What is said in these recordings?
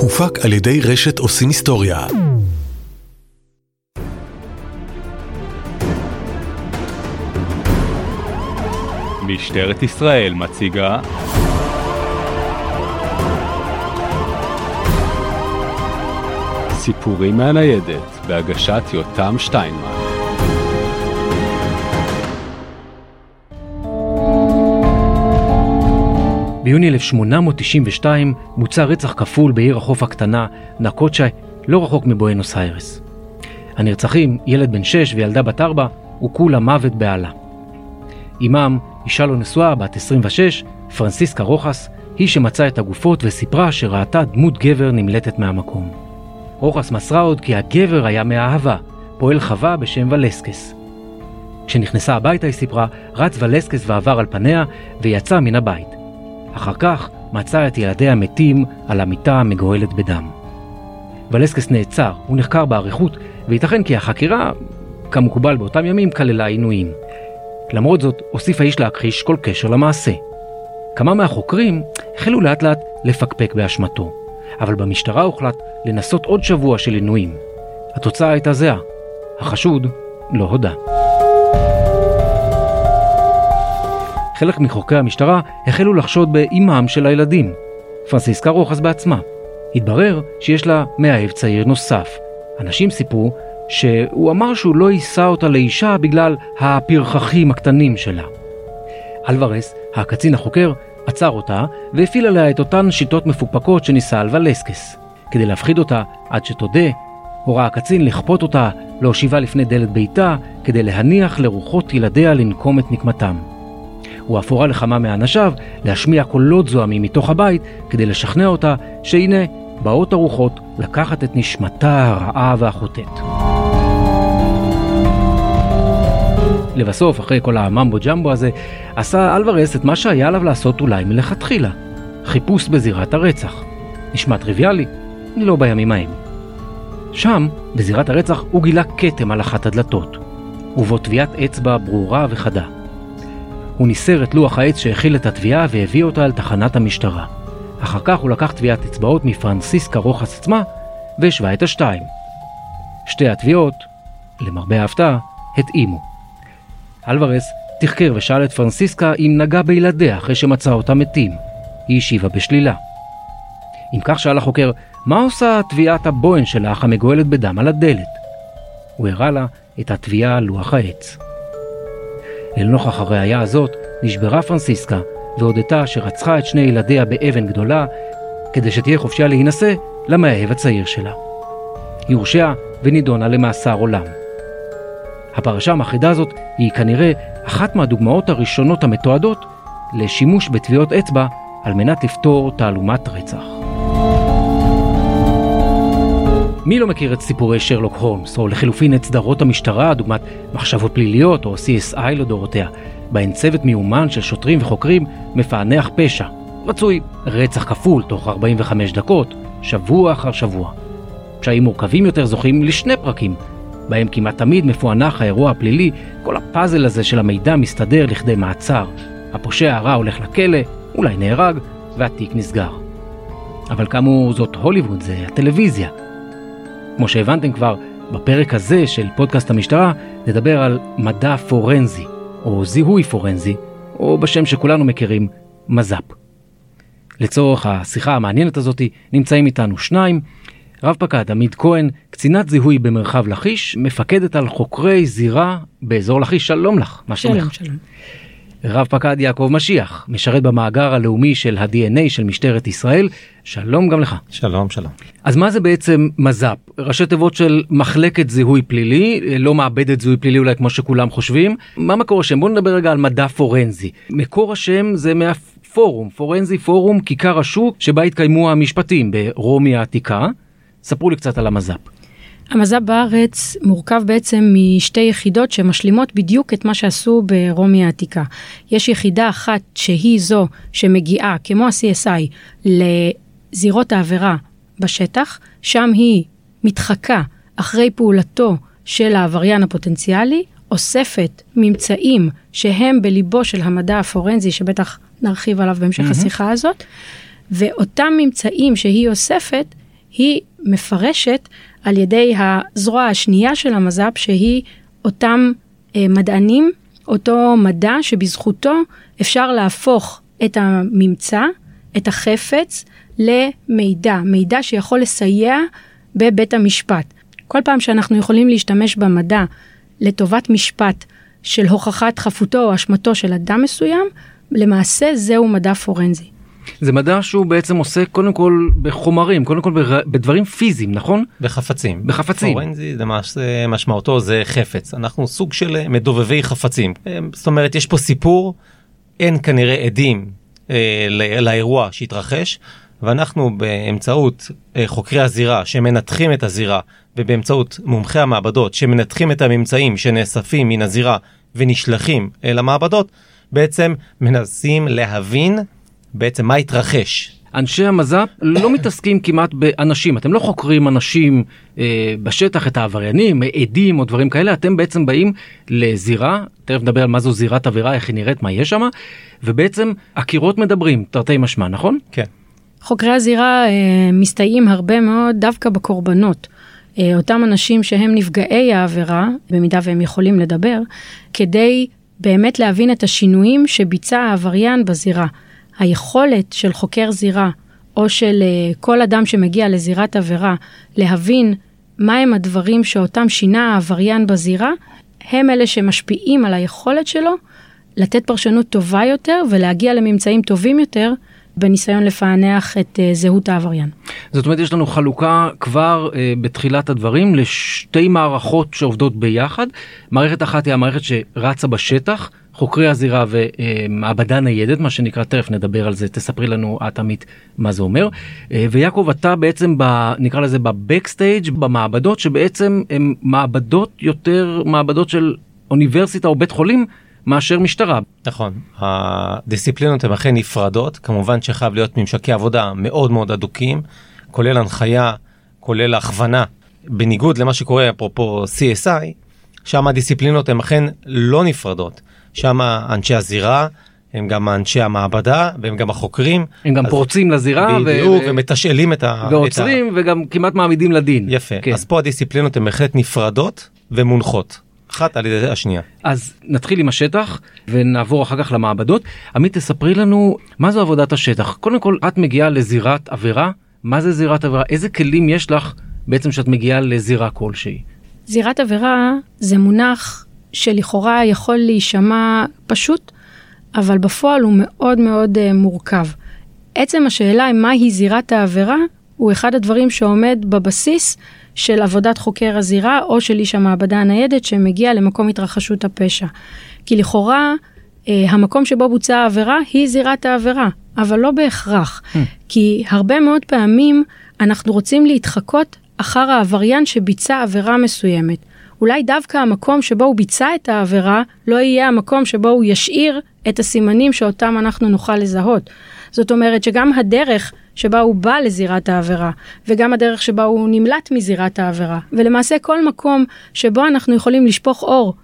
הופק על ידי רשת עושים היסטוריה. משטרת ישראל מציגה סיפורים מהניידת בהגשת יותם שטיינמן ביוני 1892 בוצע רצח כפול בעיר החוף הקטנה, נקוצ'ה, לא רחוק מבואנוס איירס. הנרצחים, ילד בן 6 וילדה בת 4, הוכו למוות בעלה. אמם, אישה לא נשואה, בת 26, פרנסיסקה רוחס, היא שמצאה את הגופות וסיפרה שראתה דמות גבר נמלטת מהמקום. רוחס מסרה עוד כי הגבר היה מאהבה, פועל חווה בשם ולסקס. כשנכנסה הביתה, היא סיפרה, רץ ולסקס ועבר על פניה ויצא מן הבית. אחר כך מצא את ילדיה מתים על המיטה המגואלת בדם. ולסקס נעצר, הוא נחקר באריכות, וייתכן כי החקירה, כמקובל באותם ימים, כללה עינויים. למרות זאת, הוסיף האיש להכחיש כל קשר למעשה. כמה מהחוקרים החלו לאט לאט לפקפק באשמתו, אבל במשטרה הוחלט לנסות עוד שבוע של עינויים. התוצאה הייתה זהה. החשוד לא הודה. חלק מחוקרי המשטרה החלו לחשוד באימם של הילדים, פרנסיסקה רוחס בעצמה. התברר שיש לה מאהב צעיר נוסף. אנשים סיפרו שהוא אמר שהוא לא יישא אותה לאישה בגלל הפרחחים הקטנים שלה. אלוורס, הקצין החוקר, עצר אותה והפעיל עליה את אותן שיטות מפוקפקות שניסה על ולסקס. כדי להפחיד אותה עד שתודה, הורה הקצין לכפות אותה להושיבה לפני דלת ביתה כדי להניח לרוחות ילדיה לנקום את נקמתם. הוא אף הורה לכמה מאנשיו להשמיע קולות זועמים מתוך הבית כדי לשכנע אותה שהנה באות הרוחות לקחת את נשמתה הרעה והחוטאת. לבסוף, אחרי כל הממבו ג'מבו הזה, עשה אלוורס את מה שהיה עליו לעשות אולי מלכתחילה. חיפוש בזירת הרצח. נשמע טריוויאלי? לא בימים ההם. שם, בזירת הרצח, הוא גילה כתם על אחת הדלתות, ובו טביעת אצבע ברורה וחדה. הוא ניסר את לוח העץ שהכיל את התביעה והביא אותה אל תחנת המשטרה. אחר כך הוא לקח טביעת אצבעות מפרנסיסקה רוחס עצמה והשווה את השתיים. שתי התביעות, למרבה ההפתעה, התאימו. אלוורס תחקר ושאל את פרנסיסקה אם נגע בילדיה אחרי שמצא אותם מתים. היא השיבה בשלילה. אם כך שאל החוקר, מה עושה טביעת הבוהן שלך המגואלת בדם על הדלת? הוא הראה לה את התביעה על לוח העץ. לנוכח הראייה הזאת, נשברה פרנסיסקה והודתה שרצחה את שני ילדיה באבן גדולה, כדי שתהיה חופשייה להינשא למאהב הצעיר שלה. היא הורשעה ונידונה למאסר עולם. הפרשה המחרידה הזאת היא כנראה אחת מהדוגמאות הראשונות המתועדות לשימוש בטביעות אצבע על מנת לפתור תעלומת רצח. מי לא מכיר את סיפורי שרלוק הולמס, או לחילופין את סדרות המשטרה, דוגמת מחשבות פליליות או CSI לדורותיה, בהן צוות מיומן של שוטרים וחוקרים מפענח פשע. רצוי רצח כפול תוך 45 דקות, שבוע אחר שבוע. פשעים מורכבים יותר זוכים לשני פרקים, בהם כמעט תמיד מפוענח האירוע הפלילי, כל הפאזל הזה של המידע מסתדר לכדי מעצר. הפושע הרע הולך לכלא, אולי נהרג, והתיק נסגר. אבל כאמור זאת הוליווד, זה הטלוויזיה. כמו שהבנתם כבר, בפרק הזה של פודקאסט המשטרה נדבר על מדע פורנזי, או זיהוי פורנזי, או בשם שכולנו מכירים, מז"פ. לצורך השיחה המעניינת הזאת נמצאים איתנו שניים, רב פקד עמית כהן, קצינת זיהוי במרחב לכיש, מפקדת על חוקרי זירה באזור לכיש, שלום לך, מה שלום, שלומך? שלום. רב פקד יעקב משיח, משרת במאגר הלאומי של ה-DNA של משטרת ישראל, שלום גם לך. שלום, שלום. אז מה זה בעצם מז"פ? ראשי תיבות של מחלקת זיהוי פלילי, לא מעבדת זיהוי פלילי אולי כמו שכולם חושבים. מה מקור השם? בוא נדבר רגע על מדע פורנזי. מקור השם זה מהפורום, פורנזי פורום כיכר השוק שבה התקיימו המשפטים ברומי העתיקה. ספרו לי קצת על המז"פ. המז"פ בארץ מורכב בעצם משתי יחידות שמשלימות בדיוק את מה שעשו ברומי העתיקה. יש יחידה אחת שהיא זו שמגיעה, כמו ה-CSI, לזירות העבירה בשטח, שם היא מתחקה אחרי פעולתו של העבריין הפוטנציאלי, אוספת ממצאים שהם בליבו של המדע הפורנזי, שבטח נרחיב עליו בהמשך מהמם. השיחה הזאת, ואותם ממצאים שהיא אוספת, היא מפרשת על ידי הזרוע השנייה של המז"פ, שהיא אותם אה, מדענים, אותו מדע שבזכותו אפשר להפוך את הממצא, את החפץ, למידע, מידע שיכול לסייע בבית המשפט. כל פעם שאנחנו יכולים להשתמש במדע לטובת משפט של הוכחת חפותו או אשמתו של אדם מסוים, למעשה זהו מדע פורנזי. זה מדע שהוא בעצם עוסק קודם כל בחומרים, קודם כל בדברים פיזיים, נכון? בחפצים. בחפצים. פורנזי זה מש, משמעותו זה חפץ. אנחנו סוג של מדובבי חפצים. זאת אומרת, יש פה סיפור, אין כנראה עדים אה, לאירוע שהתרחש, ואנחנו באמצעות אה, חוקרי הזירה שמנתחים את הזירה, ובאמצעות מומחי המעבדות שמנתחים את הממצאים שנאספים מן הזירה ונשלחים אל המעבדות, בעצם מנסים להבין בעצם מה התרחש. אנשי המז"פ לא מתעסקים כמעט באנשים, אתם לא חוקרים אנשים אה, בשטח, את העבריינים, עדים או דברים כאלה, אתם בעצם באים לזירה, תכף נדבר על מה זו זירת עבירה, איך היא נראית, מה יש שם, ובעצם הקירות מדברים, תרתי משמע, נכון? כן. חוקרי הזירה אה, מסתייעים הרבה מאוד דווקא בקורבנות. אה, אותם אנשים שהם נפגעי העבירה, במידה והם יכולים לדבר, כדי באמת להבין את השינויים שביצע העבריין בזירה. היכולת של חוקר זירה, או של uh, כל אדם שמגיע לזירת עבירה, להבין מהם הדברים שאותם שינה העבריין בזירה, הם אלה שמשפיעים על היכולת שלו לתת פרשנות טובה יותר ולהגיע לממצאים טובים יותר בניסיון לפענח את uh, זהות העבריין. זאת אומרת יש לנו חלוקה כבר uh, בתחילת הדברים לשתי מערכות שעובדות ביחד. מערכת אחת היא המערכת שרצה בשטח, חוקרי הזירה ומעבדה ניידת, מה שנקרא, תכף נדבר על זה, תספרי לנו את עמית מה זה אומר. אה, ויעקב, אתה בעצם, ב, נקרא לזה בבקסטייג', במעבדות שבעצם הן מעבדות יותר מעבדות של אוניברסיטה או בית חולים. מאשר משטרה. נכון, הדיסציפלינות הן אכן נפרדות, כמובן שחייב להיות ממשקי עבודה מאוד מאוד אדוקים, כולל הנחיה, כולל הכוונה, בניגוד למה שקורה אפרופו CSI, שם הדיסציפלינות הן אכן לא נפרדות. שם אנשי הזירה, הם גם אנשי המעבדה והם גם החוקרים. הם גם פורצים לזירה. בדיוק, ו... ומתשאלים את ה... ועוצרים ה... וגם כמעט מעמידים לדין. יפה, כן. אז פה הדיסציפלינות הן בהחלט נפרדות ומונחות. אחת על ידי השנייה. אז נתחיל עם השטח ונעבור אחר כך למעבדות. עמית תספרי לנו מה זו עבודת השטח. קודם כל את מגיעה לזירת עבירה, מה זה זירת עבירה? איזה כלים יש לך בעצם שאת מגיעה לזירה כלשהי? זירת עבירה זה מונח שלכאורה יכול להישמע פשוט, אבל בפועל הוא מאוד מאוד uh, מורכב. עצם השאלה מהי זירת העבירה הוא אחד הדברים שעומד בבסיס של עבודת חוקר הזירה או של איש המעבדה הניידת שמגיע למקום התרחשות הפשע. כי לכאורה uh, המקום שבו בוצעה העבירה היא זירת העבירה, אבל לא בהכרח. Hmm. כי הרבה מאוד פעמים אנחנו רוצים להתחקות אחר העבריין שביצע עבירה מסוימת. אולי דווקא המקום שבו הוא ביצע את העבירה לא יהיה המקום שבו הוא ישאיר את הסימנים שאותם אנחנו נוכל לזהות. זאת אומרת שגם הדרך שבה הוא בא לזירת העבירה, וגם הדרך שבה הוא נמלט מזירת העבירה, ולמעשה כל מקום שבו אנחנו יכולים לשפוך אור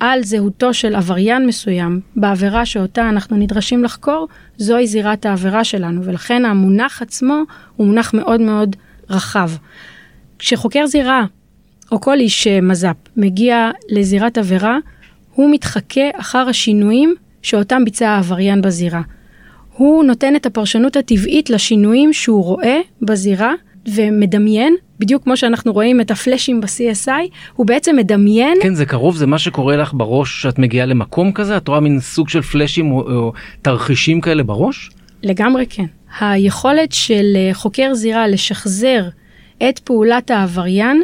על זהותו של עבריין מסוים בעבירה שאותה אנחנו נדרשים לחקור, זוהי זירת העבירה שלנו, ולכן המונח עצמו הוא מונח מאוד מאוד רחב. כשחוקר זירה או כל איש מז"פ מגיע לזירת עבירה, הוא מתחכה אחר השינויים שאותם ביצע העבריין בזירה. הוא נותן את הפרשנות הטבעית לשינויים שהוא רואה בזירה ומדמיין, בדיוק כמו שאנחנו רואים את הפלאשים ב-CSI, הוא בעצם מדמיין. כן, זה קרוב, זה מה שקורה לך בראש שאת מגיעה למקום כזה? את רואה מין סוג של פלאשים או, או תרחישים כאלה בראש? לגמרי כן. היכולת של חוקר זירה לשחזר את פעולת העבריין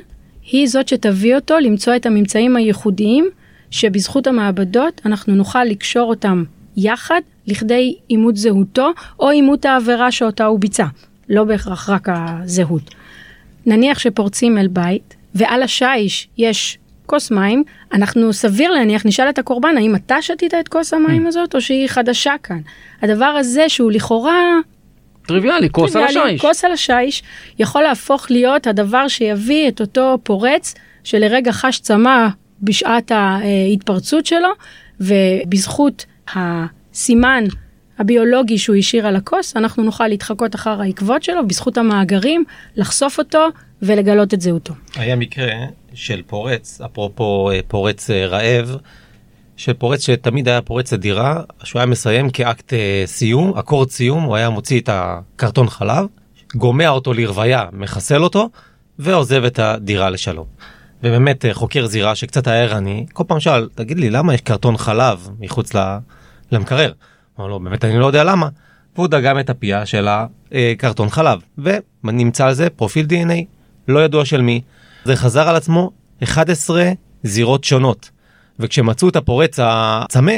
היא זאת שתביא אותו למצוא את הממצאים הייחודיים שבזכות המעבדות אנחנו נוכל לקשור אותם יחד לכדי אימות זהותו או אימות העבירה שאותה הוא ביצע, לא בהכרח רק הזהות. נניח שפורצים אל בית ועל השיש יש כוס מים, אנחנו סביר להניח, נשאל את הקורבן האם אתה שתית את כוס המים mm. הזאת או שהיא חדשה כאן. הדבר הזה שהוא לכאורה טריוויאלי, כוס על השיש. כוס על השיש יכול להפוך להיות הדבר שיביא את אותו פורץ שלרגע חש צמא בשעת ההתפרצות שלו, ובזכות הסימן הביולוגי שהוא השאיר על הכוס, אנחנו נוכל להתחקות אחר העקבות שלו, בזכות המאגרים, לחשוף אותו ולגלות את זהותו. היה מקרה של פורץ, אפרופו אה, פורץ אה, רעב, של פורץ שתמיד היה פורץ לדירה, שהוא היה מסיים כאקט אה, סיום, אקורד סיום, הוא היה מוציא את הקרטון חלב, גומע אותו לרוויה, מחסל אותו, ועוזב את הדירה לשלום. ובאמת אה, חוקר זירה שקצת היה ערני, כל פעם שאל, תגיד לי, למה יש קרטון חלב מחוץ למקרר? אמר לו, באמת אני לא יודע למה. והוא דגם את הפייה של הקרטון חלב, ונמצא על זה פרופיל DNA, לא ידוע של מי. זה חזר על עצמו 11 זירות שונות. וכשמצאו את הפורץ הצמא,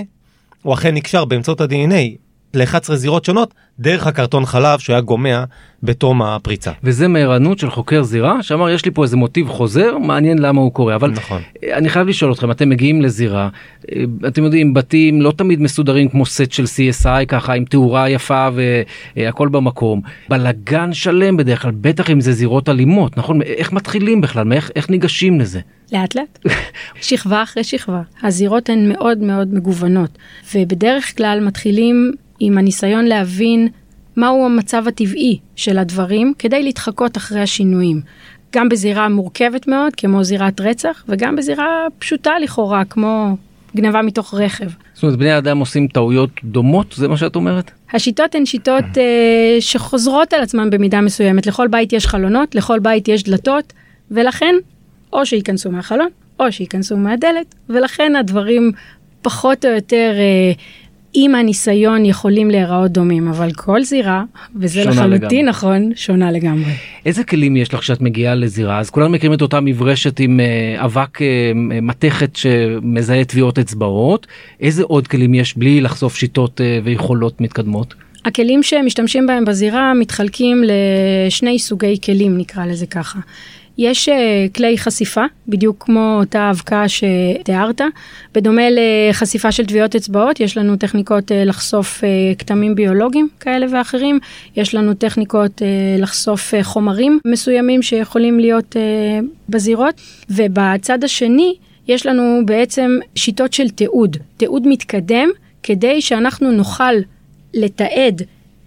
הוא אכן נקשר באמצעות ה-DNA ל-11 זירות שונות דרך הקרטון חלב שהוא היה גומע בתום הפריצה. וזה מערנות של חוקר זירה שאמר יש לי פה איזה מוטיב חוזר מעניין למה הוא קורה אבל נכון. אני חייב לשאול אתכם אתם מגיעים לזירה אה, אתם יודעים בתים לא תמיד מסודרים כמו סט של CSI ככה עם תאורה יפה והכל במקום בלגן שלם בדרך כלל בטח אם זה זירות אלימות נכון איך מתחילים בכלל איך, איך ניגשים לזה. לאט לאט, שכבה אחרי שכבה. הזירות הן מאוד מאוד מגוונות, ובדרך כלל מתחילים עם הניסיון להבין מהו המצב הטבעי של הדברים כדי להתחקות אחרי השינויים. גם בזירה מורכבת מאוד, כמו זירת רצח, וגם בזירה פשוטה לכאורה, כמו גנבה מתוך רכב. זאת אומרת בני אדם עושים טעויות דומות זה מה שאת אומרת? השיטות הן שיטות אה, שחוזרות על עצמן במידה מסוימת. לכל בית יש חלונות, לכל בית יש דלתות, ולכן או שייכנסו מהחלון, או שייכנסו מהדלת, ולכן הדברים פחות או יותר אה, עם הניסיון יכולים להיראות דומים, אבל כל זירה, וזה לחלוטין לגמרי. נכון, שונה לגמרי. איזה כלים יש לך כשאת מגיעה לזירה אז כולנו מכירים את אותה מברשת עם אה, אבק אה, מתכת שמזהה טביעות אצבעות איזה עוד כלים יש בלי לחשוף שיטות אה, ויכולות מתקדמות. הכלים שמשתמשים בהם בזירה מתחלקים לשני סוגי כלים, נקרא לזה ככה. יש אה, כלי חשיפה, בדיוק כמו אותה אבקה שתיארת. בדומה לחשיפה של טביעות אצבעות, יש לנו טכניקות אה, לחשוף אה, כתמים ביולוגיים כאלה ואחרים. יש לנו טכניקות לחשוף חומרים מסוימים שיכולים להיות בזירות. ובצד השני, יש לנו בעצם שיטות של תיעוד, תיעוד מתקדם, כדי שאנחנו נוכל לתעד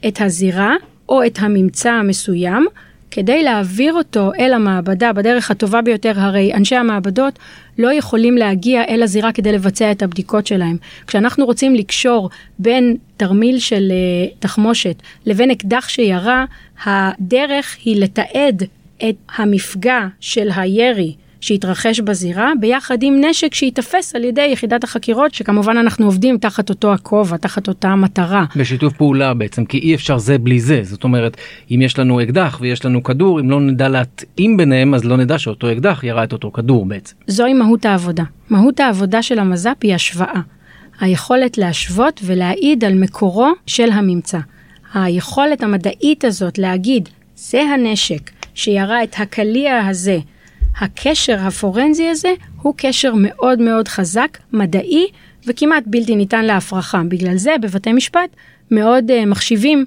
את הזירה או את הממצא המסוים. כדי להעביר אותו אל המעבדה בדרך הטובה ביותר, הרי אנשי המעבדות לא יכולים להגיע אל הזירה כדי לבצע את הבדיקות שלהם. כשאנחנו רוצים לקשור בין תרמיל של uh, תחמושת לבין אקדח שירה, הדרך היא לתעד את המפגע של הירי שהתרחש בזירה, ביחד עם נשק שייתפס על ידי יחידת החקירות, שכמובן אנחנו עובדים תחת אותו הכובע, תחת אותה מטרה. בשיתוף פעולה בעצם כי אי אפשר זה בלי זה זאת אומרת אם יש לנו אקדח ויש לנו כדור אם לא נדע להתאים ביניהם אז לא נדע שאותו אקדח ירה את אותו כדור בעצם. זוהי מהות העבודה. מהות העבודה של המז"פ היא השוואה. היכולת להשוות ולהעיד על מקורו של הממצא. היכולת המדעית הזאת להגיד, זה הנשק שירה את הקליע הזה, הקשר הפורנזי הזה הוא קשר מאוד מאוד חזק, מדעי, וכמעט בלתי ניתן להפרחה. בגלל זה בבתי משפט מאוד uh, מחשיבים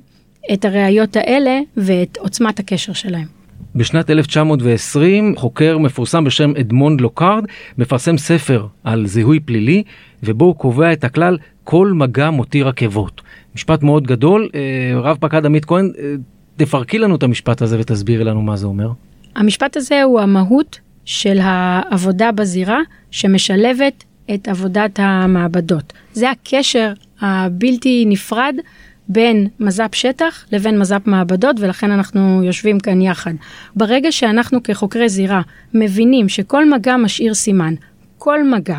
את הראיות האלה ואת עוצמת הקשר שלהם. בשנת 1920 חוקר מפורסם בשם אדמונד לוקארד מפרסם ספר על זיהוי פלילי ובו הוא קובע את הכלל כל מגע מותיר עקבות. משפט מאוד גדול, אה, רב פקד עמית כהן, אה, תפרקי לנו את המשפט הזה ותסבירי לנו מה זה אומר. המשפט הזה הוא המהות של העבודה בזירה שמשלבת את עבודת המעבדות. זה הקשר הבלתי נפרד בין מז"פ שטח לבין מז"פ מעבדות ולכן אנחנו יושבים כאן יחד. ברגע שאנחנו כחוקרי זירה מבינים שכל מגע משאיר סימן, כל מגע,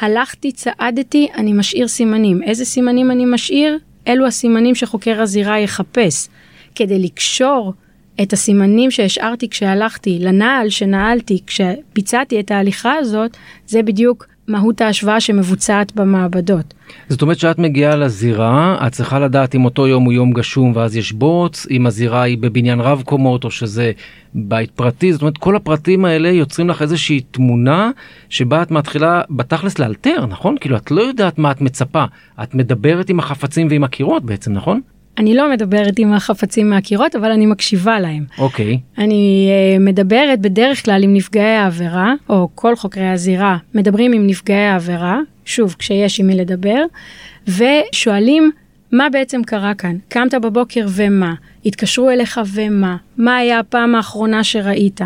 הלכתי, צעדתי, אני משאיר סימנים. איזה סימנים אני משאיר? אלו הסימנים שחוקר הזירה יחפש. כדי לקשור את הסימנים שהשארתי כשהלכתי לנעל שנעלתי כשביצעתי את ההליכה הזאת, זה בדיוק מהות ההשוואה שמבוצעת במעבדות. זאת אומרת שאת מגיעה לזירה, את צריכה לדעת אם אותו יום הוא יום גשום ואז יש בוץ, אם הזירה היא בבניין רב קומות או שזה בית פרטי, זאת אומרת כל הפרטים האלה יוצרים לך איזושהי תמונה שבה את מתחילה בתכלס לאלתר, נכון? כאילו את לא יודעת מה את מצפה, את מדברת עם החפצים ועם הקירות בעצם, נכון? אני לא מדברת עם החפצים מהקירות, אבל אני מקשיבה להם. אוקיי. אני uh, מדברת בדרך כלל עם נפגעי העבירה, או כל חוקרי הזירה מדברים עם נפגעי העבירה, שוב, כשיש עם מי לדבר, ושואלים מה בעצם קרה כאן? קמת בבוקר ומה? התקשרו אליך ומה? מה היה הפעם האחרונה שראית?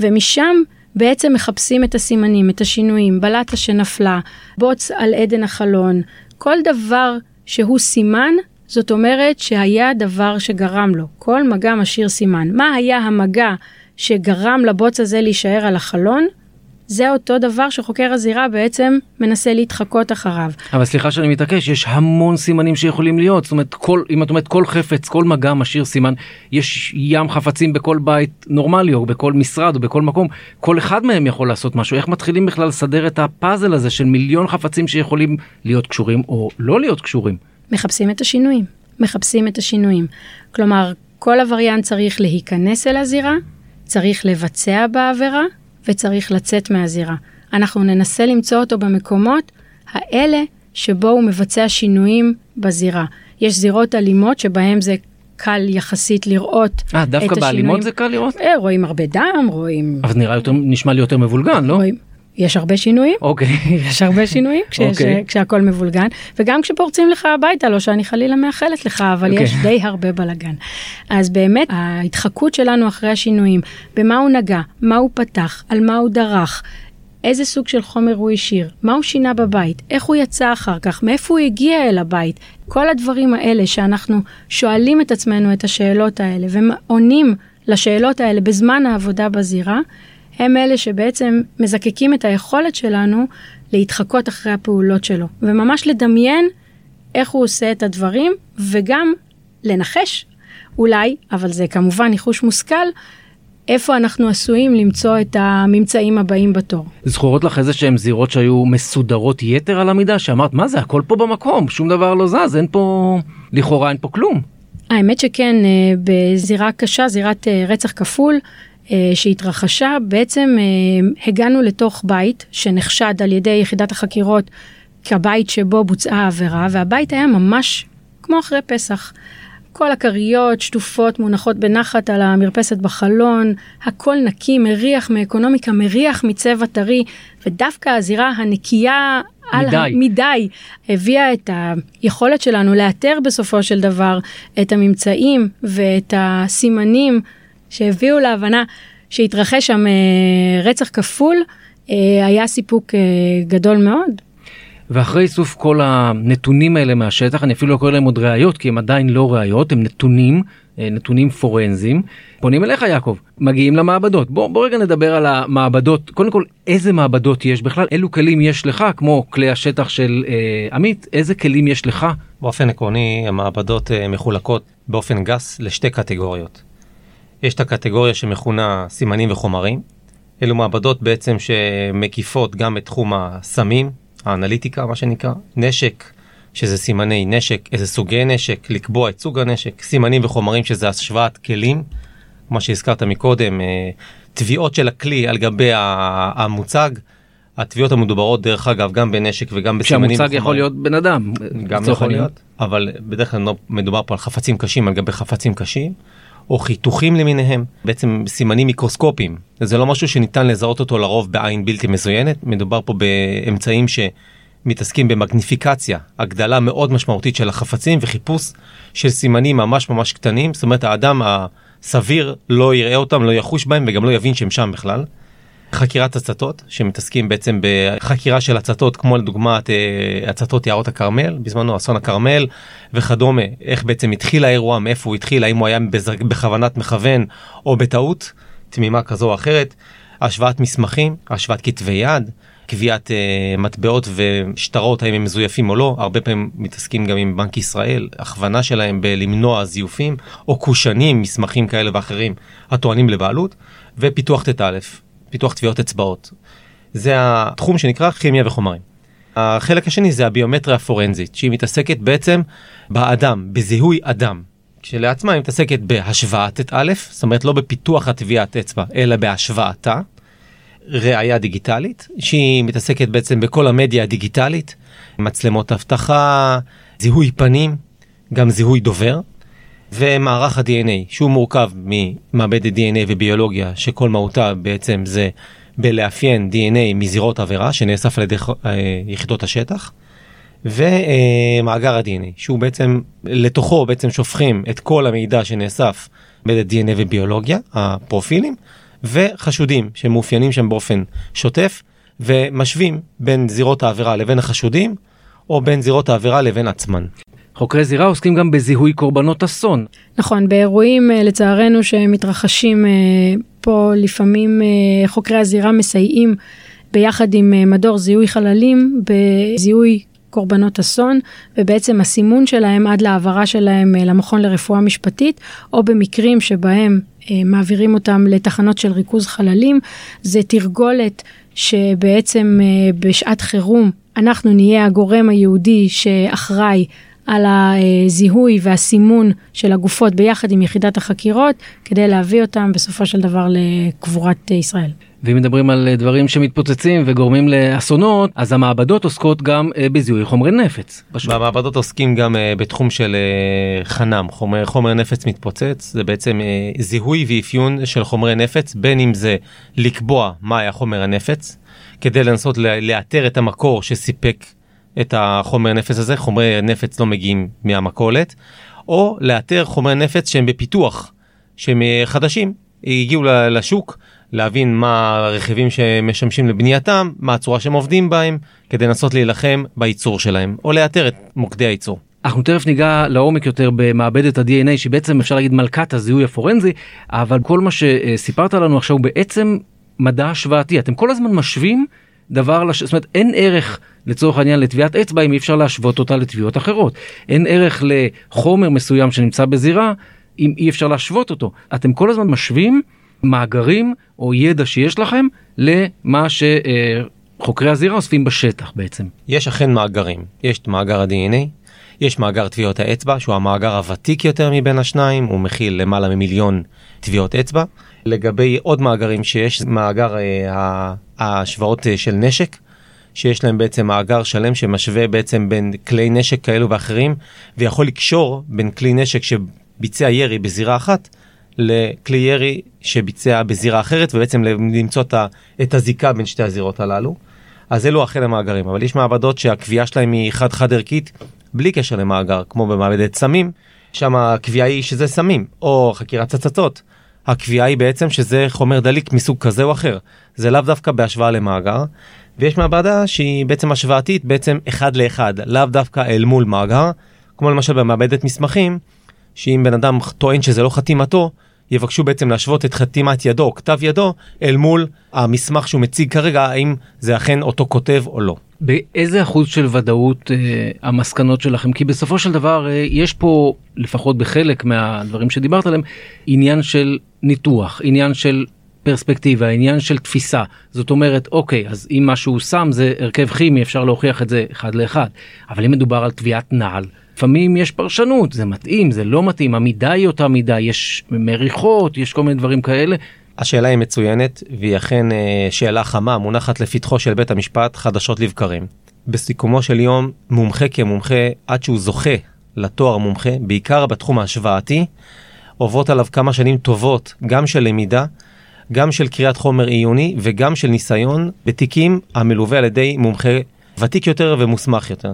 ומשם בעצם מחפשים את הסימנים, את השינויים, בלטה שנפלה, בוץ על עדן החלון, כל דבר שהוא סימן, זאת אומרת שהיה דבר שגרם לו. כל מגע משאיר סימן. מה היה המגע שגרם לבוץ הזה להישאר על החלון? זה אותו דבר שחוקר הזירה בעצם מנסה להתחקות אחריו. אבל סליחה שאני מתעקש, יש המון סימנים שיכולים להיות. זאת אומרת, כל, אם את אומרת כל חפץ, כל מגע משאיר סימן, יש ים חפצים בכל בית נורמלי, או בכל משרד, או בכל מקום, כל אחד מהם יכול לעשות משהו. איך מתחילים בכלל לסדר את הפאזל הזה של מיליון חפצים שיכולים להיות קשורים או לא להיות קשורים? מחפשים את השינויים. מחפשים את השינויים. כלומר, כל עבריין צריך להיכנס אל הזירה, צריך לבצע בעבירה, וצריך לצאת מהזירה. אנחנו ננסה למצוא אותו במקומות האלה שבו הוא מבצע שינויים בזירה. יש זירות אלימות שבהם זה קל יחסית לראות 아, את השינויים. אה, דווקא באלימות זה קל לראות? אה, רואים הרבה דם, רואים... אבל נראה יותר, נשמע לי יותר מבולגן, לא? רואים. יש הרבה שינויים, אוקיי. יש הרבה שינויים כשיש, אוקיי. כשהכול מבולגן, וגם כשפורצים לך הביתה, לא שאני חלילה מאחלת לך, אבל אוקיי. יש די הרבה בלאגן. אז באמת, ההתחקות שלנו אחרי השינויים, במה הוא נגע, מה הוא פתח, על מה הוא דרך, איזה סוג של חומר הוא השאיר, מה הוא שינה בבית, איך הוא יצא אחר כך, מאיפה הוא הגיע אל הבית. כל הדברים האלה שאנחנו שואלים את עצמנו את השאלות האלה ועונים לשאלות האלה בזמן העבודה בזירה, הם אלה שבעצם מזקקים את היכולת שלנו להתחקות אחרי הפעולות שלו, וממש לדמיין איך הוא עושה את הדברים, וגם לנחש, אולי, אבל זה כמובן ניחוש מושכל, איפה אנחנו עשויים למצוא את הממצאים הבאים בתור. זכורות לך איזה שהם זירות שהיו מסודרות יתר על המידה, שאמרת, מה זה, הכל פה במקום, שום דבר לא זז, אין פה, לכאורה אין פה כלום. האמת שכן, אה, בזירה קשה, זירת אה, רצח כפול, שהתרחשה, בעצם הגענו לתוך בית שנחשד על ידי יחידת החקירות כבית שבו בוצעה העבירה, והבית היה ממש כמו אחרי פסח. כל הכריות שטופות מונחות בנחת על המרפסת בחלון, הכל נקי, מריח מאקונומיקה, מריח מצבע טרי, ודווקא הזירה הנקייה מדי. ה... מדי הביאה את היכולת שלנו לאתר בסופו של דבר את הממצאים ואת הסימנים שהביאו להבנה שהתרחש שם אה, רצח כפול, אה, היה סיפוק אה, גדול מאוד. ואחרי איסוף כל הנתונים האלה מהשטח, אני אפילו לא קורא להם עוד ראיות, כי הם עדיין לא ראיות, הם נתונים, נתונים פורנזיים. פונים אליך יעקב, מגיעים למעבדות. בוא, בוא רגע נדבר על המעבדות. קודם כל, איזה מעבדות יש בכלל? אילו כלים יש לך, כמו כלי השטח של אה, עמית, איזה כלים יש לך? באופן עקרוני, המעבדות מחולקות באופן גס לשתי קטגוריות. יש את הקטגוריה שמכונה סימנים וחומרים. אלו מעבדות בעצם שמקיפות גם את תחום הסמים, האנליטיקה מה שנקרא, נשק, שזה סימני נשק, איזה סוגי נשק, לקבוע את סוג הנשק, סימנים וחומרים שזה השוואת כלים, מה שהזכרת מקודם, אה, תביעות של הכלי על גבי המוצג. התביעות המדוברות דרך אגב גם בנשק וגם בסימנים שהמוצג יכול להיות בן אדם. גם יכול. להיות, אבל בדרך כלל לא מדובר פה על חפצים קשים על גבי חפצים קשים, או חיתוכים למיניהם, בעצם סימנים מיקרוסקופיים. זה לא משהו שניתן לזהות אותו לרוב בעין בלתי מזוינת, מדובר פה באמצעים שמתעסקים במגניפיקציה, הגדלה מאוד משמעותית של החפצים וחיפוש של סימנים ממש ממש קטנים, זאת אומרת האדם הסביר לא יראה אותם, לא יחוש בהם וגם לא יבין שהם שם בכלל. חקירת הצתות שמתעסקים בעצם בחקירה של הצתות כמו לדוגמת אה, הצתות יערות הכרמל בזמנו אסון הכרמל וכדומה. איך בעצם התחיל האירוע מאיפה הוא התחיל האם הוא היה בכוונת מכוון או בטעות תמימה כזו או אחרת. השוואת מסמכים השוואת כתבי יד קביעת אה, מטבעות ושטרות האם הם מזויפים או לא. הרבה פעמים מתעסקים גם עם בנק ישראל הכוונה שלהם בלמנוע זיופים או קושנים מסמכים כאלה ואחרים הטוענים לבעלות ופיתוח ט"א פיתוח טביעות אצבעות. זה התחום שנקרא כימיה וחומרים. החלק השני זה הביומטריה הפורנזית שהיא מתעסקת בעצם באדם, בזיהוי אדם. כשלעצמה היא מתעסקת בהשוואת ט"א, זאת אומרת לא בפיתוח הטביעת אצבע אלא בהשוואתה. ראייה דיגיטלית שהיא מתעסקת בעצם בכל המדיה הדיגיטלית, מצלמות אבטחה, זיהוי פנים, גם זיהוי דובר. ומערך ה-DNA שהוא מורכב ממעבדת DNA וביולוגיה שכל מהותה בעצם זה בלאפיין DNA מזירות עבירה שנאסף על ידי אה, יחידות השטח ומאגר ה-DNA, שהוא בעצם, לתוכו בעצם שופכים את כל המידע שנאסף ב-DNA וביולוגיה, הפרופילים, וחשודים שמאופיינים שם באופן שוטף, ומשווים בין זירות העבירה לבין החשודים, או בין זירות העבירה לבין עצמן. חוקרי זירה עוסקים גם בזיהוי קורבנות אסון. נכון, באירועים אה, לצערנו שמתרחשים אה, פה לפעמים אה, חוקרי הזירה מסייעים ביחד עם מדור זיהוי חללים בזיהוי קורבנות אסון ובעצם הסימון שלהם עד להעברה שלהם למכון לרפואה משפטית או במקרים שבהם מעבירים אותם לתחנות של ריכוז חללים זה תרגולת שבעצם בשעת חירום אנחנו נהיה הגורם היהודי שאחראי על הזיהוי והסימון של הגופות ביחד עם יחידת החקירות, כדי להביא אותם בסופו של דבר לקבורת ישראל. ואם מדברים על דברים שמתפוצצים וגורמים לאסונות, אז המעבדות עוסקות גם אה, בזיהוי חומרי נפץ. פשוט. במעבדות עוסקים גם אה, בתחום של אה, חנם, חומר, חומר נפץ מתפוצץ, זה בעצם זיהוי ואפיון של חומרי נפץ, בין אם זה לקבוע מה היה חומר הנפץ, כדי לנסות לאתר את המקור שסיפק את החומר נפץ הזה, חומרי נפץ לא מגיעים מהמכולת, או לאתר חומרי נפץ שהם בפיתוח, שהם אה, חדשים, הגיעו לשוק, להבין מה הרכיבים שמשמשים לבנייתם, מה הצורה שהם עובדים בהם, כדי לנסות להילחם בייצור שלהם, או לאתר את מוקדי הייצור. אנחנו תכף ניגע לעומק יותר במעבדת ה-DNA שהיא בעצם אפשר להגיד מלכת הזיהוי הפורנזי, אבל כל מה שסיפרת לנו עכשיו הוא בעצם מדע השוואתי, אתם כל הזמן משווים דבר, לש... זאת אומרת אין ערך לצורך העניין לטביעת אצבע אם אי אפשר להשוות אותה לטביעות אחרות. אין ערך לחומר מסוים שנמצא בזירה אם אי אפשר להשוות אותו. אתם כל הזמן משווים מאגרים או ידע שיש לכם למה שחוקרי הזירה אוספים בשטח בעצם. יש אכן מאגרים, יש את מאגר ה-DNA, יש מאגר טביעות האצבע שהוא המאגר הוותיק יותר מבין השניים, הוא מכיל למעלה ממיליון טביעות אצבע. לגבי עוד מאגרים שיש, מאגר אה, ההשוואות אה, של נשק, שיש להם בעצם מאגר שלם שמשווה בעצם בין כלי נשק כאלו ואחרים, ויכול לקשור בין כלי נשק שביצע ירי בזירה אחת, לכלי ירי שביצע בזירה אחרת, ובעצם למצוא את הזיקה בין שתי הזירות הללו. אז אלו אכן המאגרים, אבל יש מעבדות שהקביעה שלהם היא חד-חד ערכית, בלי קשר למאגר, כמו במעבדת סמים, שם הקביעה היא שזה סמים, או חקירת צצצות. הקביעה היא בעצם שזה חומר דליק מסוג כזה או אחר. זה לאו דווקא בהשוואה למאגר. ויש מעבדה שהיא בעצם השוואתית, בעצם אחד לאחד, לאו דווקא אל מול מאגר, כמו למשל במעבדת מסמכים, שאם בן אדם טוען שזה לא חתימתו, יבקשו בעצם להשוות את חתימת ידו, כתב ידו, אל מול המסמך שהוא מציג כרגע, האם זה אכן אותו כותב או לא. באיזה אחוז של ודאות אה, המסקנות שלכם? כי בסופו של דבר אה, יש פה, לפחות בחלק מהדברים שדיברת עליהם, עניין של ניתוח, עניין של פרספקטיבה, עניין של תפיסה. זאת אומרת, אוקיי, אז אם משהו שם זה הרכב כימי, אפשר להוכיח את זה אחד לאחד. אבל אם מדובר על תביעת נעל, לפעמים יש פרשנות, זה מתאים, זה לא מתאים, המידה היא אותה מידה, יש מריחות, יש כל מיני דברים כאלה. השאלה היא מצוינת, והיא אכן אה, שאלה חמה, מונחת לפתחו של בית המשפט חדשות לבקרים. בסיכומו של יום, מומחה כמומחה, עד שהוא זוכה לתואר מומחה, בעיקר בתחום ההשוואתי, עוברות עליו כמה שנים טובות, גם של למידה, גם של קריאת חומר עיוני וגם של ניסיון בתיקים המלווה על ידי מומחה ותיק יותר ומוסמך יותר.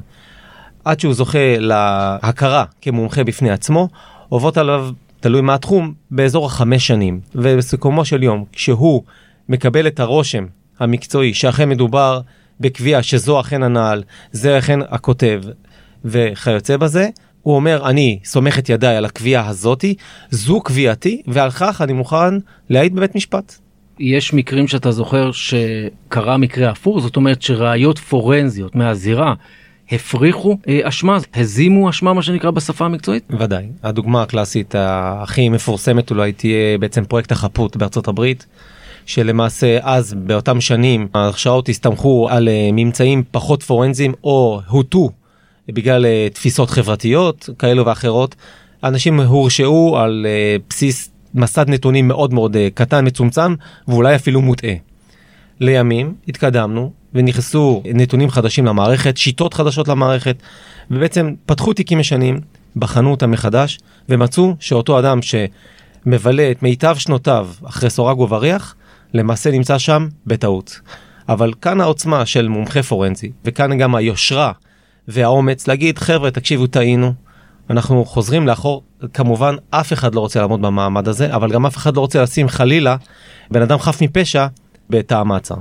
עד שהוא זוכה להכרה כמומחה בפני עצמו, עוברות עליו, תלוי מה התחום, באזור החמש שנים. ובסיכומו של יום, כשהוא מקבל את הרושם המקצועי שאכן מדובר בקביעה שזו אכן הנעל, זה אכן הכותב וכיוצא בזה, הוא אומר, אני סומך את ידיי על הקביעה הזאתי, זו קביעתי, ועל כך אני מוכן להעיד בבית משפט. יש מקרים שאתה זוכר שקרה מקרה הפוך, זאת אומרת שראיות פורנזיות מהזירה הפריחו אה, אשמה, הזימו אשמה מה שנקרא בשפה המקצועית? ודאי. הדוגמה הקלאסית הכי מפורסמת אולי תהיה בעצם פרויקט החפות בארצות הברית. שלמעשה אז באותם שנים ההכשרות הסתמכו על אה, ממצאים פחות פורנזיים או הוטו בגלל uh, תפיסות חברתיות כאלו ואחרות. אנשים הורשעו על בסיס מסד נתונים מאוד מאוד קטן, מצומצם, ואולי אפילו מוטעה. לימים התקדמנו ונכנסו נתונים חדשים למערכת, שיטות חדשות למערכת, ובעצם פתחו תיקים ישנים, בחנו אותם מחדש, ומצאו שאותו אדם שמבלה את מיטב שנותיו אחרי סורג ובריח, למעשה נמצא שם בטעות. אבל כאן העוצמה של מומחה פורנזי, וכאן גם היושרה והאומץ להגיד חבר'ה תקשיבו טעינו. אנחנו חוזרים לאחור כמובן אף אחד לא רוצה לעמוד במעמד הזה אבל גם אף אחד לא רוצה לשים חלילה בן אדם חף מפשע בתא המעצר.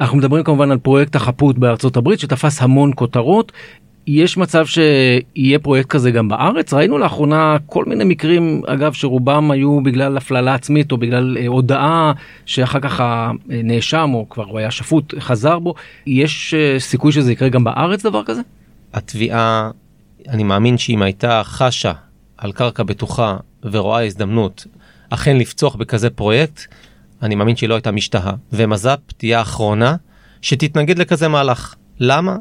אנחנו מדברים כמובן על פרויקט החפות בארצות הברית שתפס המון כותרות. יש מצב שיהיה פרויקט כזה גם בארץ ראינו לאחרונה כל מיני מקרים אגב שרובם היו בגלל הפללה עצמית או בגלל אה, הודעה שאחר כך הנאשם או כבר הוא היה שפוט חזר בו יש אה, סיכוי שזה יקרה גם בארץ דבר כזה? התביעה אני מאמין שאם הייתה חשה על קרקע בטוחה ורואה הזדמנות אכן לפצוח בכזה פרויקט אני מאמין שהיא לא הייתה משתהה ומז"פ תהיה האחרונה שתתנגד לכזה מהלך למה?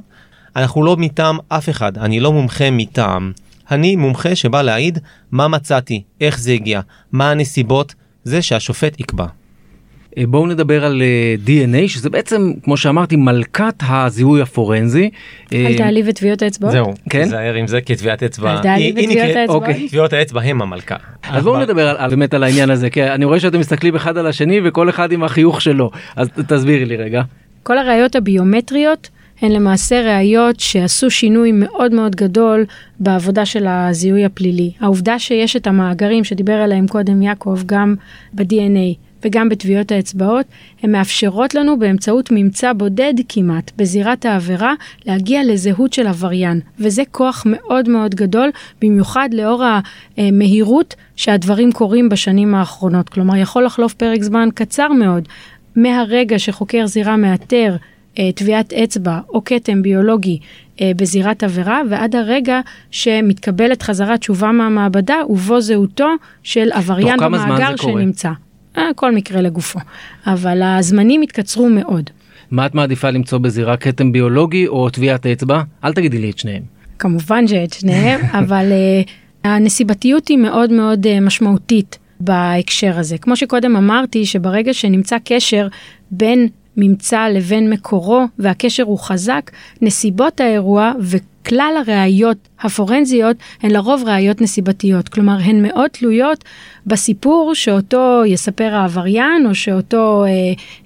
אנחנו לא מטעם אף אחד, אני לא מומחה מטעם. אני מומחה שבא להעיד מה מצאתי, איך זה הגיע, מה הנסיבות, זה שהשופט יקבע. אה, בואו נדבר על אה, DNA שזה בעצם כמו שאמרתי מלכת הזיהוי הפורנזי. אל אה, תעליב את טביעות האצבעות. זהו, כן? תיזהר עם זה כי טביעת אצבע, אל תעליב את טביעות האצבעות. אוקיי, טביעות האצבע הם המלכה. אז בואו נדבר על, באמת על העניין הזה כי אני רואה שאתם מסתכלים אחד על השני וכל אחד עם החיוך שלו אז תסבירי לי רגע. כל הראיות הביומטריות הן למעשה ראיות שעשו שינוי מאוד מאוד גדול בעבודה של הזיהוי הפלילי. העובדה שיש את המאגרים שדיבר עליהם קודם יעקב גם ב-DNA וגם בטביעות האצבעות, הן מאפשרות לנו באמצעות ממצא בודד כמעט בזירת העבירה להגיע לזהות של עבריין, וזה כוח מאוד מאוד גדול, במיוחד לאור המהירות שהדברים קורים בשנים האחרונות. כלומר, יכול לחלוף פרק זמן קצר מאוד מהרגע שחוקר זירה מאתר אה, טביעת אצבע או כתם ביולוגי אה, בזירת עבירה ועד הרגע שמתקבלת חזרה תשובה מהמעבדה ובו זהותו של עבריין במאגר? שנמצא. אה, כל מקרה לגופו, אבל הזמנים התקצרו מאוד. מה את מעדיפה למצוא בזירה כתם ביולוגי או טביעת אצבע? אל תגידי לי את שניהם. כמובן שאת שניהם, אבל uh, הנסיבתיות היא מאוד מאוד uh, משמעותית בהקשר הזה. כמו שקודם אמרתי, שברגע שנמצא קשר בין ממצא לבין מקורו והקשר הוא חזק, נסיבות האירוע וכלל הראיות הפורנזיות הן לרוב ראיות נסיבתיות. כלומר, הן מאוד תלויות בסיפור שאותו יספר העבריין או שאותו אה,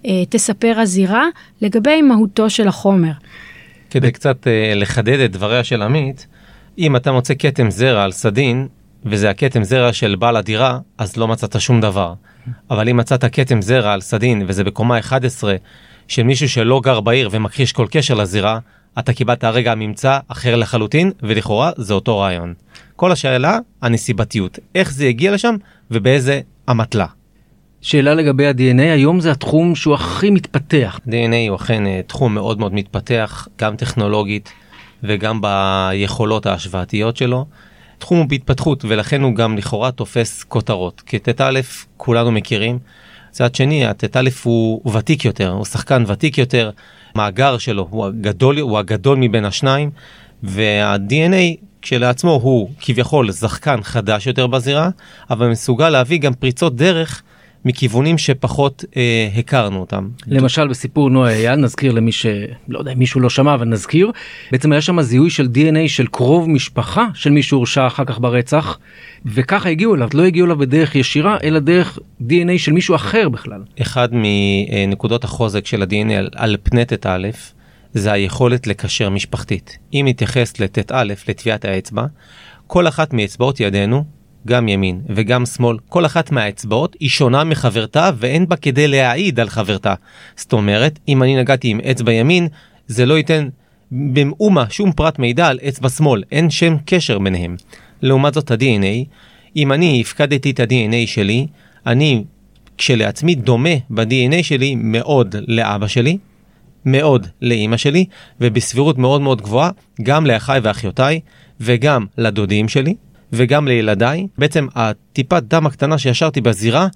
אה, תספר הזירה לגבי מהותו של החומר. כדי קצת אה, לחדד את דבריה של עמית, אם אתה מוצא כתם זרע על סדין, וזה הכתם זרע של בעל הדירה, אז לא מצאת שום דבר. אבל אם מצאת כתם זרע על סדין, וזה בקומה 11, של מישהו שלא גר בעיר ומכחיש כל קשר לזירה, אתה קיבלת הרגע ממצא אחר לחלוטין, ולכאורה זה אותו רעיון. כל השאלה, הנסיבתיות. איך זה הגיע לשם, ובאיזה אמתלה. שאלה לגבי ה-DNA היום זה התחום שהוא הכי מתפתח. DNA הוא אכן אה, תחום מאוד מאוד מתפתח, גם טכנולוגית וגם ביכולות ההשוואתיות שלו. תחום הוא בהתפתחות ולכן הוא גם לכאורה תופס כותרות. כי ט"א כולנו מכירים. מצד שני, הט"א הוא, הוא ותיק יותר, הוא שחקן ותיק יותר, מאגר שלו הוא הגדול, הוא הגדול מבין השניים, וה-DNA כשלעצמו הוא כביכול שחקן חדש יותר בזירה, אבל מסוגל להביא גם פריצות דרך מכיוונים שפחות אה, הכרנו אותם. למשל בסיפור נועה אייל נזכיר למי שלא יודע אם מישהו לא שמע אבל נזכיר בעצם היה שם זיהוי של dna של קרוב משפחה של מי שהורשע אחר כך ברצח וככה הגיעו אליו לא הגיעו אליו בדרך ישירה אלא דרך dna של מישהו אחר בכלל. אחד מנקודות החוזק של ה-DNA על, על פני ט"א זה היכולת לקשר משפחתית. אם נתייחס לט"א, לטביעת האצבע, כל אחת מאצבעות ידינו, גם ימין וגם שמאל, כל אחת מהאצבעות היא שונה מחברתה ואין בה כדי להעיד על חברתה. זאת אומרת, אם אני נגעתי עם אצבע ימין, זה לא ייתן במאומה שום פרט מידע על אצבע שמאל, אין שם קשר ביניהם. לעומת זאת ה-DNA, אם אני הפקדתי את ה-DNA שלי, אני כשלעצמי דומה ב-DNA שלי מאוד לאבא שלי, מאוד לאימא שלי, ובסבירות מאוד מאוד גבוהה גם לאחיי ואחיותיי, וגם לדודים שלי, וגם לילדיי. בעצם הטיפת דם הקטנה שישרתי בזירה,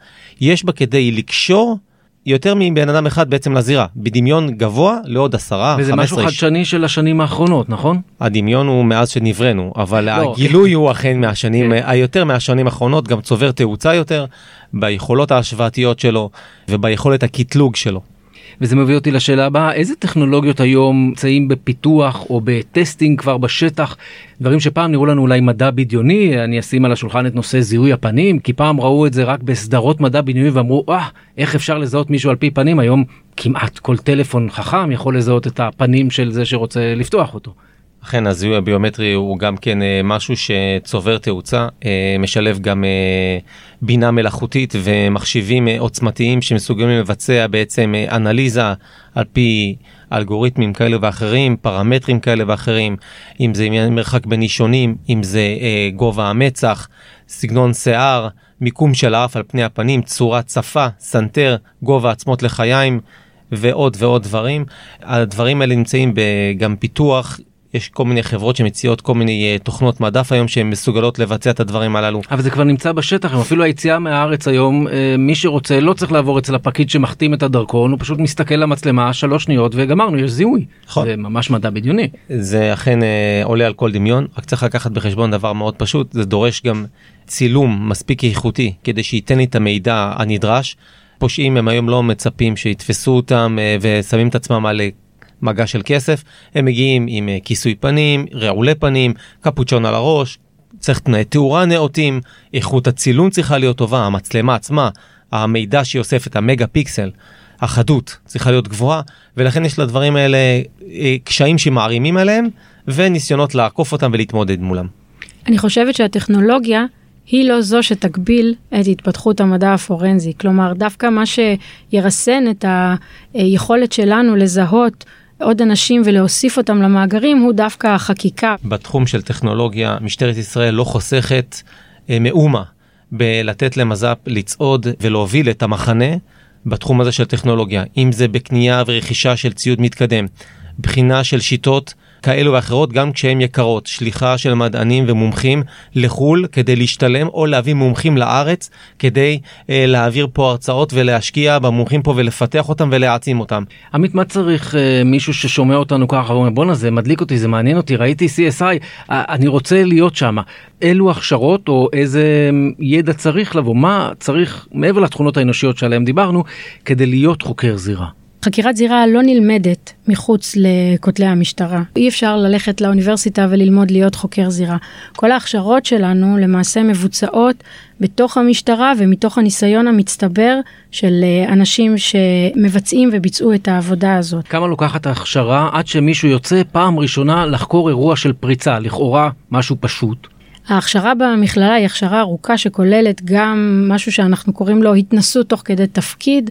יש בה כדי לקשור יותר מבן אדם אחד בעצם לזירה, בדמיון גבוה לעוד עשרה, וזה חמש משהו עשרה. חדשני של השנים האחרונות נכון? הדמיון הוא מאז שנבראנו, אבל לא. הגילוי הוא אכן מהשנים, כן. היותר מהשנים האחרונות, גם צובר תאוצה יותר, ביכולות ההשוואתיות שלו וביכולת הקטלוג שלו. וזה מביא אותי לשאלה הבאה איזה טכנולוגיות היום נמצאים בפיתוח או בטסטינג כבר בשטח דברים שפעם נראו לנו אולי מדע בדיוני אני אשים על השולחן את נושא זיהוי הפנים כי פעם ראו את זה רק בסדרות מדע בדיוני ואמרו אה איך אפשר לזהות מישהו על פי פנים היום כמעט כל טלפון חכם יכול לזהות את הפנים של זה שרוצה לפתוח אותו. אכן הזיהוי הביומטרי הוא גם כן אה, משהו שצובר תאוצה, אה, משלב גם אה, בינה מלאכותית ומחשיבים עוצמתיים שמסוגלים לבצע בעצם אנליזה על פי אלגוריתמים כאלה ואחרים, פרמטרים כאלה ואחרים, אם זה מרחק בין אישונים, אם זה גובה המצח, סגנון שיער, מיקום של האף על פני הפנים, צורת שפה, סנטר, גובה עצמות לחיים. ועוד ועוד דברים. הדברים האלה נמצאים גם פיתוח יש כל מיני חברות שמציעות כל מיני אה, תוכנות מדף היום שהן מסוגלות לבצע את הדברים הללו. אבל זה כבר נמצא בשטח, אפילו היציאה מהארץ היום, אה, מי שרוצה לא צריך לעבור אצל הפקיד שמחתים את הדרכון, הוא פשוט מסתכל למצלמה שלוש שניות וגמרנו, יש זיהוי. נכון. זה ממש מדע בדיוני. זה אכן אה, עולה על כל דמיון, רק צריך לקחת בחשבון דבר מאוד פשוט, זה דורש גם צילום מספיק איכותי כדי שייתן לי את המידע הנדרש. פושעים הם היום לא מצפים שיתפסו אותם ושמים את עצמם על מגע של כסף, הם מגיעים עם אה, כיסוי פנים, רעולי פנים, קפוצ'ון על הראש, צריך תנאי תאורה נאותים, איכות הצילום צריכה להיות טובה, המצלמה עצמה, המידע שהיא אוספת, המגה פיקסל, החדות צריכה להיות גבוהה, ולכן יש לדברים האלה אה, קשיים שמערימים עליהם, וניסיונות לעקוף אותם ולהתמודד מולם. אני חושבת שהטכנולוגיה היא לא זו שתגביל את התפתחות המדע הפורנזי. כלומר, דווקא מה שירסן את היכולת שלנו לזהות עוד אנשים ולהוסיף אותם למאגרים הוא דווקא החקיקה. בתחום של טכנולוגיה, משטרת ישראל לא חוסכת אה, מאומה בלתת למז"פ לצעוד ולהוביל את המחנה בתחום הזה של טכנולוגיה, אם זה בקנייה ורכישה של ציוד מתקדם, בחינה של שיטות כאלו ואחרות, גם כשהן יקרות. שליחה של מדענים ומומחים לחו"ל כדי להשתלם או להביא מומחים לארץ כדי אה, להעביר פה הרצאות ולהשקיע במומחים פה ולפתח אותם ולהעצים אותם. עמית, מה צריך אה, מישהו ששומע אותנו ככה ואומר בואנה זה מדליק אותי, זה מעניין אותי, ראיתי CSI, אה, אני רוצה להיות שם. אילו הכשרות או איזה ידע צריך לבוא, מה צריך מעבר לתכונות האנושיות שעליהן דיברנו כדי להיות חוקר זירה. חקירת זירה לא נלמדת מחוץ לכותלי המשטרה. אי אפשר ללכת לאוניברסיטה וללמוד להיות חוקר זירה. כל ההכשרות שלנו למעשה מבוצעות בתוך המשטרה ומתוך הניסיון המצטבר של אה, אנשים שמבצעים וביצעו את העבודה הזאת. כמה לוקחת ההכשרה עד שמישהו יוצא פעם ראשונה לחקור אירוע של פריצה, לכאורה משהו פשוט? ההכשרה במכללה היא הכשרה ארוכה שכוללת גם משהו שאנחנו קוראים לו התנסות תוך כדי תפקיד,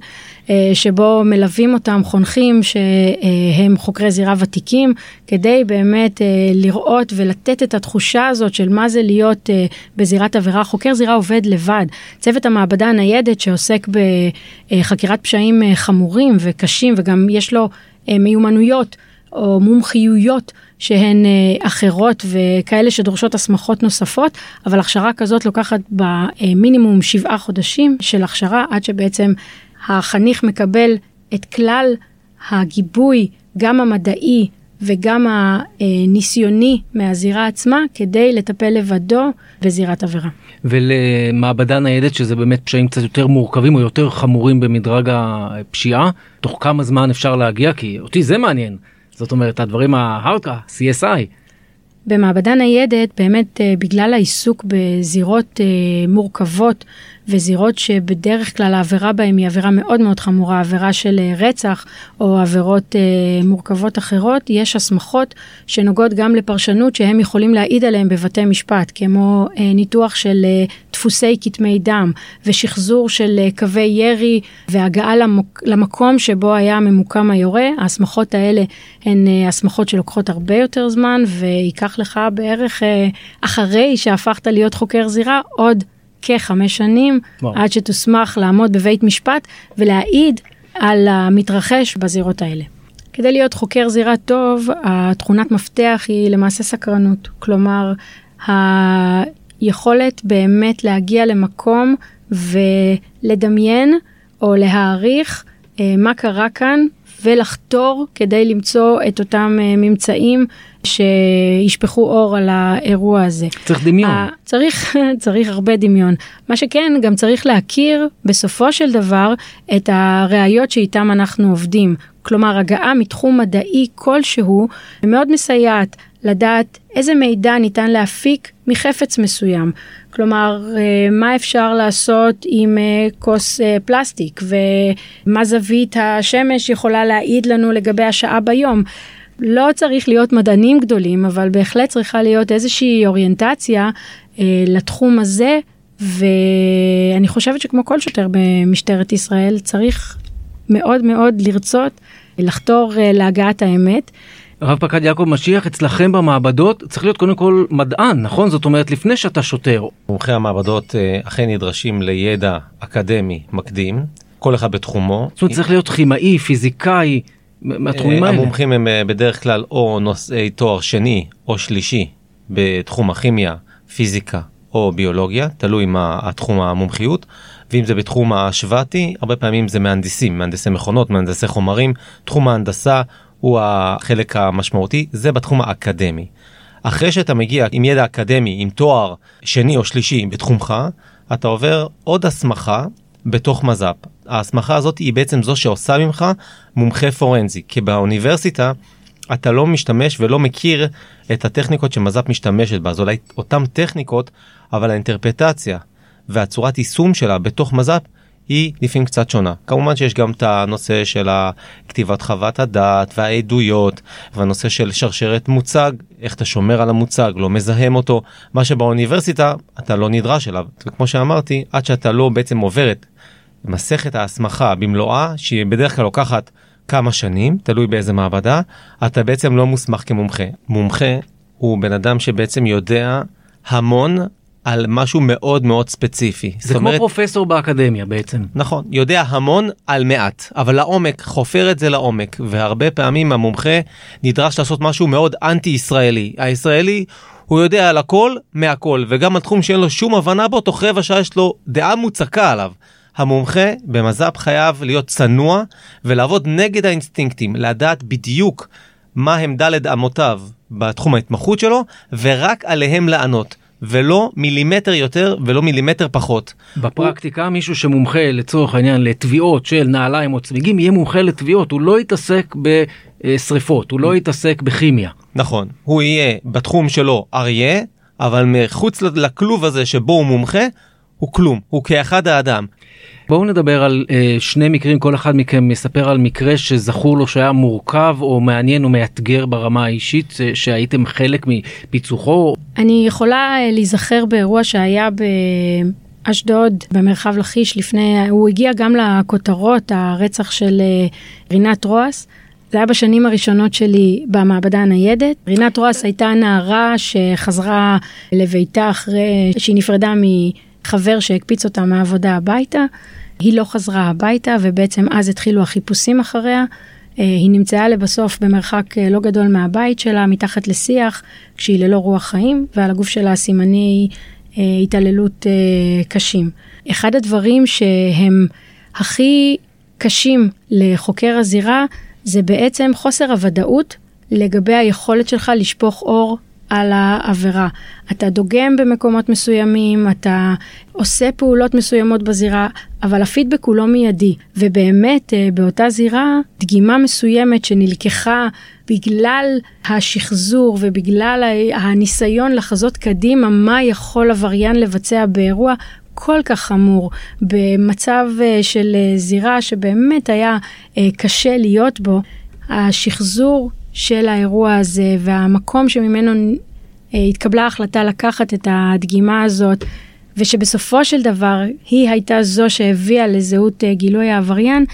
אה, שבו מלווים אותם חונכים שהם חוקרי זירה ותיקים, כדי באמת אה, לראות ולתת את התחושה הזאת של מה זה להיות אה, בזירת עבירה. חוקר זירה עובד לבד. צוות המעבדה הניידת שעוסק בחקירת פשעים חמורים וקשים וגם יש לו מיומנויות או מומחיויות. שהן אה, אחרות וכאלה שדורשות הסמכות נוספות, אבל הכשרה כזאת לוקחת במינימום שבעה חודשים של הכשרה עד שבעצם החניך מקבל את כלל הגיבוי, גם המדעי וגם הניסיוני מהזירה עצמה כדי לטפל לבדו בזירת עבירה. ולמעבדה ניידת שזה באמת פשעים קצת יותר מורכבים או יותר חמורים במדרג הפשיעה, תוך כמה זמן אפשר להגיע? כי אותי זה מעניין. זאת אומרת הדברים ההארדקה, CSI. במעבדה ניידת באמת אה, בגלל העיסוק בזירות אה, מורכבות וזירות שבדרך כלל העבירה בהן היא עבירה מאוד מאוד חמורה, עבירה של אה, רצח או עבירות אה, מורכבות אחרות, יש הסמכות שנוגעות גם לפרשנות שהם יכולים להעיד עליהם בבתי משפט, כמו אה, ניתוח של אה, דפוסי כתמי דם ושחזור של אה, קווי ירי והגעה למק, למקום שבו היה ממוקם היורה. ההסמכות האלה הן אה, הסמכות שלוקחות הרבה יותר זמן וייקח לך בערך אה, אחרי שהפכת להיות חוקר זירה עוד כחמש שנים וואו. עד שתוסמך לעמוד בבית משפט ולהעיד על המתרחש בזירות האלה. כדי להיות חוקר זירה טוב, התכונת מפתח היא למעשה סקרנות. כלומר, היכולת באמת להגיע למקום ולדמיין או להעריך אה, מה קרה כאן ולחתור כדי למצוא את אותם אה, ממצאים שישפכו אור על האירוע הזה. צריך דמיון. צריך, צריך הרבה דמיון. מה שכן, גם צריך להכיר בסופו של דבר את הראיות שאיתם אנחנו עובדים. כלומר, הגעה מתחום מדעי כלשהו מאוד מסייעת לדעת איזה מידע ניתן להפיק מחפץ מסוים. כלומר, אה, מה אפשר לעשות עם אה, כוס אה, פלסטיק ומה זווית השמש יכולה להעיד לנו לגבי השעה ביום. לא צריך להיות מדענים גדולים, אבל בהחלט צריכה להיות איזושהי אוריינטציה אה, לתחום הזה, ואני חושבת שכמו כל שוטר במשטרת ישראל, צריך מאוד מאוד לרצות לחתור אה, להגעת האמת. רב פקד יעקב משיח, אצלכם במעבדות צריך להיות קודם כל מדען, נכון? זאת אומרת, לפני שאתה שוטר. מומחי המעבדות אה, אכן נדרשים לידע אקדמי מקדים, כל אחד בתחומו. זאת אומרת, צריך להיות כימאי, פיזיקאי, מהתחומים אה, האלה. המומחים הם אה, בדרך כלל או נושאי תואר שני או שלישי בתחום הכימיה, פיזיקה או ביולוגיה, תלוי מה התחום המומחיות, ואם זה בתחום ההשוואתי, הרבה פעמים זה מהנדסים, מהנדסי מכונות, מהנדסי חומרים, תחום ההנדסה הוא החלק המשמעותי, זה בתחום האקדמי. אחרי שאתה מגיע עם ידע אקדמי, עם תואר שני או שלישי בתחומך, אתה עובר עוד הסמכה בתוך מז"פ. ההסמכה הזאת היא בעצם זו שעושה ממך מומחה פורנזי, כי באוניברסיטה אתה לא משתמש ולא מכיר את הטכניקות שמז"פ משתמשת בה, אז אולי אותן טכניקות, אבל האינטרפטציה והצורת יישום שלה בתוך מז"פ היא לפעמים קצת שונה. כמובן שיש גם את הנושא של כתיבת חוות הדעת והעדויות והנושא של שרשרת מוצג, איך אתה שומר על המוצג, לא מזהם אותו, מה שבאוניברסיטה אתה לא נדרש אליו. וכמו שאמרתי, עד שאתה לא בעצם עובר את מסכת ההסמכה במלואה, שהיא בדרך כלל לוקחת כמה שנים, תלוי באיזה מעבדה, אתה בעצם לא מוסמך כמומחה. מומחה הוא בן אדם שבעצם יודע המון על משהו מאוד מאוד ספציפי. זה כמו פרופסור באקדמיה בעצם. נכון, יודע המון על מעט, אבל לעומק, חופר את זה לעומק, והרבה פעמים המומחה נדרש לעשות משהו מאוד אנטי-ישראלי. הישראלי, הוא יודע על הכל מהכל, וגם על תחום שאין לו שום הבנה בו, תוך רבע שעה יש לו דעה מוצקה עליו. המומחה במז"פ חייב להיות צנוע ולעבוד נגד האינסטינקטים, לדעת בדיוק מה הם דלת אמותיו בתחום ההתמחות שלו, ורק עליהם לענות. ולא מילימטר יותר ולא מילימטר פחות. בפרקטיקה הוא... מישהו שמומחה לצורך העניין לתביעות של נעליים או צמיגים יהיה מומחה לתביעות, הוא לא יתעסק בשריפות, הוא לא יתעסק בכימיה. נכון, הוא יהיה בתחום שלו אריה, אבל מחוץ לכלוב הזה שבו הוא מומחה, הוא כלום, הוא כאחד האדם. בואו נדבר על אה, שני מקרים, כל אחד מכם מספר על מקרה שזכור לו שהיה מורכב או מעניין או מאתגר ברמה האישית, אה, שהייתם חלק מפיצוחו. אני יכולה אה, להיזכר באירוע שהיה באשדוד, במרחב לכיש, לפני, הוא הגיע גם לכותרות, הרצח של אה, רינת רועס. זה היה בשנים הראשונות שלי במעבדה הניידת. רינת רועס הייתה נערה שחזרה לביתה אחרי שהיא נפרדה מחבר שהקפיץ אותה מהעבודה הביתה. היא לא חזרה הביתה ובעצם אז התחילו החיפושים אחריה. אה, היא נמצאה לבסוף במרחק אה, לא גדול מהבית שלה, מתחת לשיח, כשהיא ללא רוח חיים, ועל הגוף שלה סימני אה, התעללות קשים. אחד הדברים שהם הכי קשים לחוקר הזירה, זה בעצם חוסר הוודאות לגבי היכולת שלך לשפוך אור על העבירה. אתה דוגם במקומות מסוימים, אתה עושה פעולות מסוימות בזירה, אבל הפידבק הוא לא מיידי. ובאמת, אה, באותה זירה, דגימה מסוימת שנלקחה בגלל השחזור ובגלל הניסיון לחזות קדימה מה יכול עבריין לבצע באירוע, כל כך חמור, במצב אה, של אה, זירה שבאמת היה קשה להיות בו, השחזור של האירוע הזה והמקום שממנו אה, התקבלה ההחלטה לקחת את הדגימה הזאת, ושבסופו של דבר היא הייתה זו שהביאה לזהות אה, גילוי העבריין,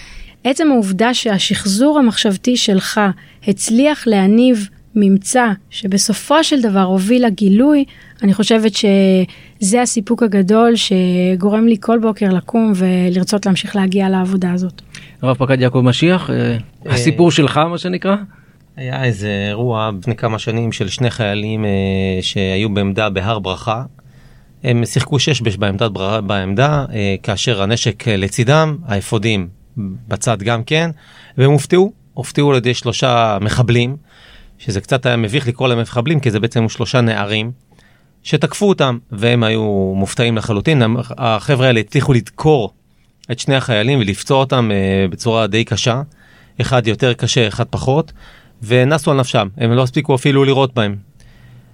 עצם העובדה שהשחזור המחשבתי שלך הצליח להניב ממצא שבסופו של דבר הוביל לגילוי, אני חושבת שזה הסיפוק הגדול שגורם לי כל בוקר לקום ולרצות להמשיך להגיע לעבודה הזאת. הרב פקד יעקב משיח, אה, הסיפור שלך מה שנקרא? היה איזה אירוע לפני כמה שנים של שני חיילים אה, שהיו בעמדה בהר ברכה. הם שיחקו שש בש בעמדת, בעמדה, אה, כאשר הנשק לצידם, האפודים בצד גם כן, והם הופתעו, הופתעו על ידי שלושה מחבלים, שזה קצת היה מביך לקרוא להם מחבלים, כי זה בעצם שלושה נערים, שתקפו אותם, והם היו מופתעים לחלוטין. החבר'ה האלה הצליחו לדקור את שני החיילים ולפצוע אותם אה, בצורה די קשה, אחד יותר קשה, אחד פחות. ונסו על נפשם, הם לא הספיקו אפילו לראות בהם.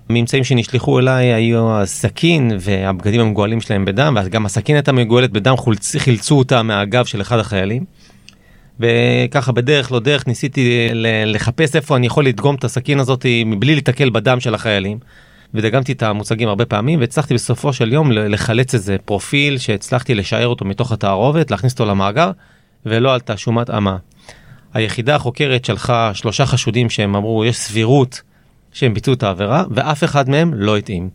הממצאים שנשלחו אליי היו הסכין והבגדים המגואלים שלהם בדם, וגם הסכין הייתה מגואלת בדם, חילצו אותה מהגב של אחד החיילים. וככה בדרך לא דרך ניסיתי לחפש איפה אני יכול לדגום את הסכין הזאת מבלי להתקל בדם של החיילים. ודגמתי את המוצגים הרבה פעמים והצלחתי בסופו של יום לחלץ איזה פרופיל שהצלחתי לשער אותו מתוך התערובת, להכניס אותו למאגר, ולא עלתה שום התאמה. היחידה החוקרת שלחה שלושה חשודים שהם אמרו יש סבירות שהם ביצעו את העבירה ואף אחד מהם לא התאים.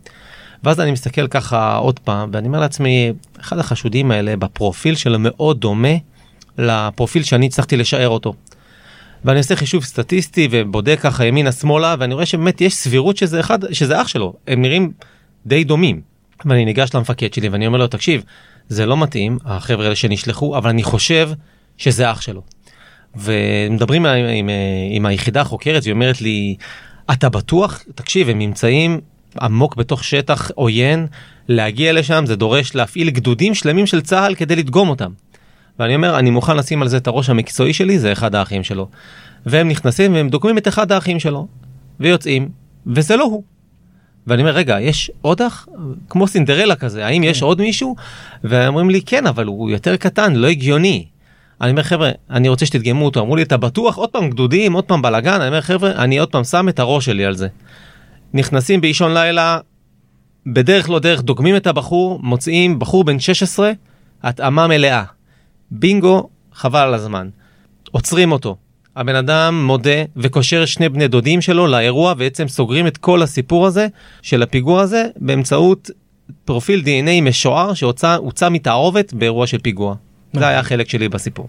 ואז אני מסתכל ככה עוד פעם ואני אומר לעצמי אחד החשודים האלה בפרופיל שלו מאוד דומה לפרופיל שאני הצלחתי לשער אותו. ואני עושה חישוב סטטיסטי ובודק ככה ימינה שמאלה ואני רואה שבאמת יש סבירות שזה אחד שזה אח שלו הם נראים די דומים. ואני ניגש למפקד שלי ואני אומר לו תקשיב זה לא מתאים החבר'ה האלה שנשלחו אבל אני חושב שזה אח שלו. ומדברים עם, עם, עם היחידה החוקרת והיא אומרת לי אתה בטוח תקשיב הם נמצאים עמוק בתוך שטח עוין להגיע לשם זה דורש להפעיל גדודים שלמים של צה"ל כדי לדגום אותם. ואני אומר אני מוכן לשים על זה את הראש המקצועי שלי זה אחד האחים שלו. והם נכנסים והם דוגמים את אחד האחים שלו ויוצאים וזה לא הוא. ואני אומר רגע יש עוד אח כמו סינדרלה כזה האם יש עוד מישהו ואומרים לי כן אבל הוא יותר קטן לא הגיוני. אני אומר חבר'ה אני רוצה שתדגמו אותו אמרו לי אתה בטוח עוד פעם גדודים עוד פעם בלאגן אני אומר חבר'ה אני עוד פעם שם את הראש שלי על זה. נכנסים באישון לילה בדרך לא דרך דוגמים את הבחור מוצאים בחור בן 16 התאמה מלאה. בינגו חבל על הזמן. עוצרים אותו. הבן אדם מודה וקושר שני בני דודים שלו לאירוע ובעצם סוגרים את כל הסיפור הזה של הפיגוע הזה באמצעות פרופיל דנ"א משוער שהוצא מתערובת באירוע של פיגוע. זה היה החלק שלי בסיפור.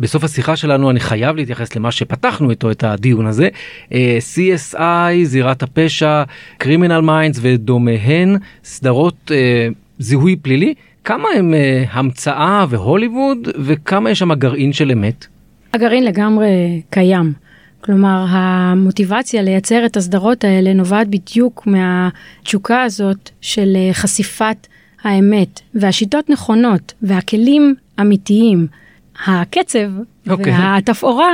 בסוף השיחה שלנו אני חייב להתייחס למה שפתחנו איתו את הדיון הזה. אה, CSI, זירת הפשע, Criminal Minds ודומיהן, סדרות אה, זיהוי פלילי. כמה הם אה, המצאה והוליווד וכמה יש שם גרעין של אמת? הגרעין לגמרי קיים. כלומר, המוטיבציה לייצר את הסדרות האלה נובעת בדיוק מהתשוקה הזאת של חשיפת האמת, והשיטות נכונות, והכלים אמיתיים. הקצב okay. אוקיי. והתפאורה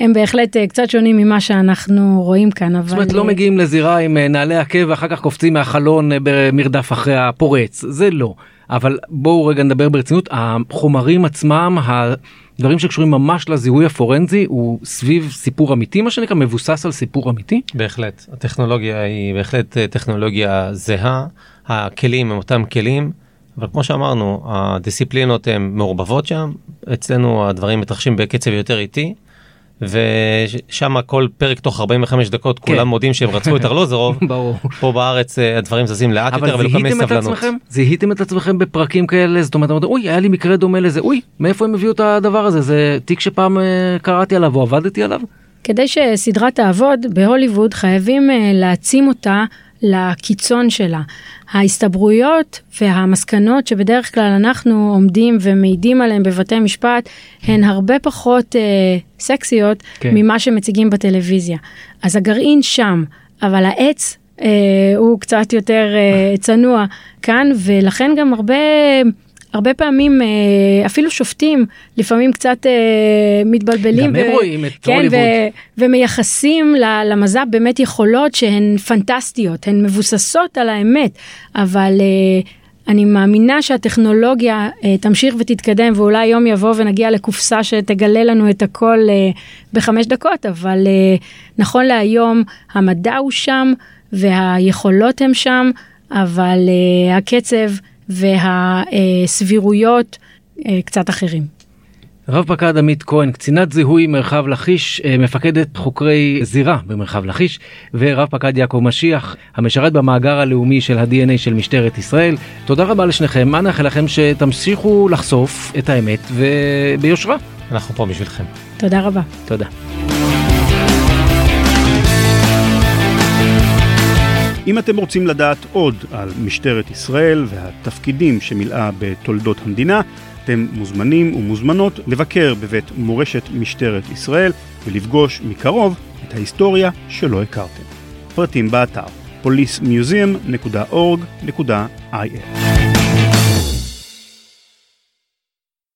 הם בהחלט אה, קצת שונים ממה שאנחנו רואים כאן, אבל... זאת אומרת לא מגיעים לזירה עם נעלי עקב ואחר כך קופצים מהחלון במרדף אחרי הפורץ, זה לא. אבל בואו רגע נדבר ברצינות, החומרים עצמם, הדברים שקשורים ממש לזיהוי הפורנזי, הוא סביב סיפור אמיתי מה שנקרא, מבוסס על סיפור אמיתי? בהחלט, הטכנולוגיה היא בהחלט טכנולוגיה זהה, הכלים הם אותם כלים, אבל כמו שאמרנו, הדיסציפלינות הן מעורבבות שם, אצלנו הדברים מתרחשים בקצב יותר איטי. ושם כל פרק תוך 45 דקות כן. כולם מודים שהם רצו את ארלוזרוב ברור פה בארץ הדברים זזים לאט יותר ולוקחים סבלנות. זיהיתם את עצמכם בפרקים כאלה זאת אומרת אוי היה לי מקרה דומה לזה אוי מאיפה הם הביאו את הדבר הזה זה תיק שפעם קראתי עליו או עבדתי עליו. כדי שסדרה תעבוד בהוליווד חייבים להעצים אותה לקיצון שלה. ההסתברויות והמסקנות שבדרך כלל אנחנו עומדים ומעידים עליהן בבתי משפט הן הרבה פחות אה, סקסיות כן. ממה שמציגים בטלוויזיה. אז הגרעין שם, אבל העץ אה, הוא קצת יותר אה, צנוע כאן ולכן גם הרבה הרבה פעמים אה, אפילו שופטים לפעמים קצת אה, מתבלבלים. גם ו- הם רואים את כן, הוליווד. ו- ומייחסים למז"פ באמת יכולות שהן פנטסטיות, הן מבוססות על האמת, אבל אה, אני מאמינה שהטכנולוגיה תמשיך ותתקדם ואולי יום יבוא ונגיע לקופסה שתגלה לנו את הכל בחמש דקות, אבל נכון להיום המדע הוא שם והיכולות הם שם, אבל הקצב והסבירויות קצת אחרים. רב פקד עמית כהן, קצינת זיהוי מרחב לכיש, מפקדת חוקרי זירה במרחב לכיש, ורב פקד יעקב משיח, המשרת במאגר הלאומי של ה-DNA של משטרת ישראל. תודה רבה לשניכם, אנא נאחל לכם שתמשיכו לחשוף את האמת וביושרה. אנחנו פה בשבילכם. תודה רבה. תודה. אם אתם רוצים לדעת עוד על משטרת ישראל והתפקידים שמילאה בתולדות המדינה, אתם מוזמנים ומוזמנות לבקר בבית מורשת משטרת ישראל ולפגוש מקרוב את ההיסטוריה שלא הכרתם. פרטים באתר policmuseum.org.il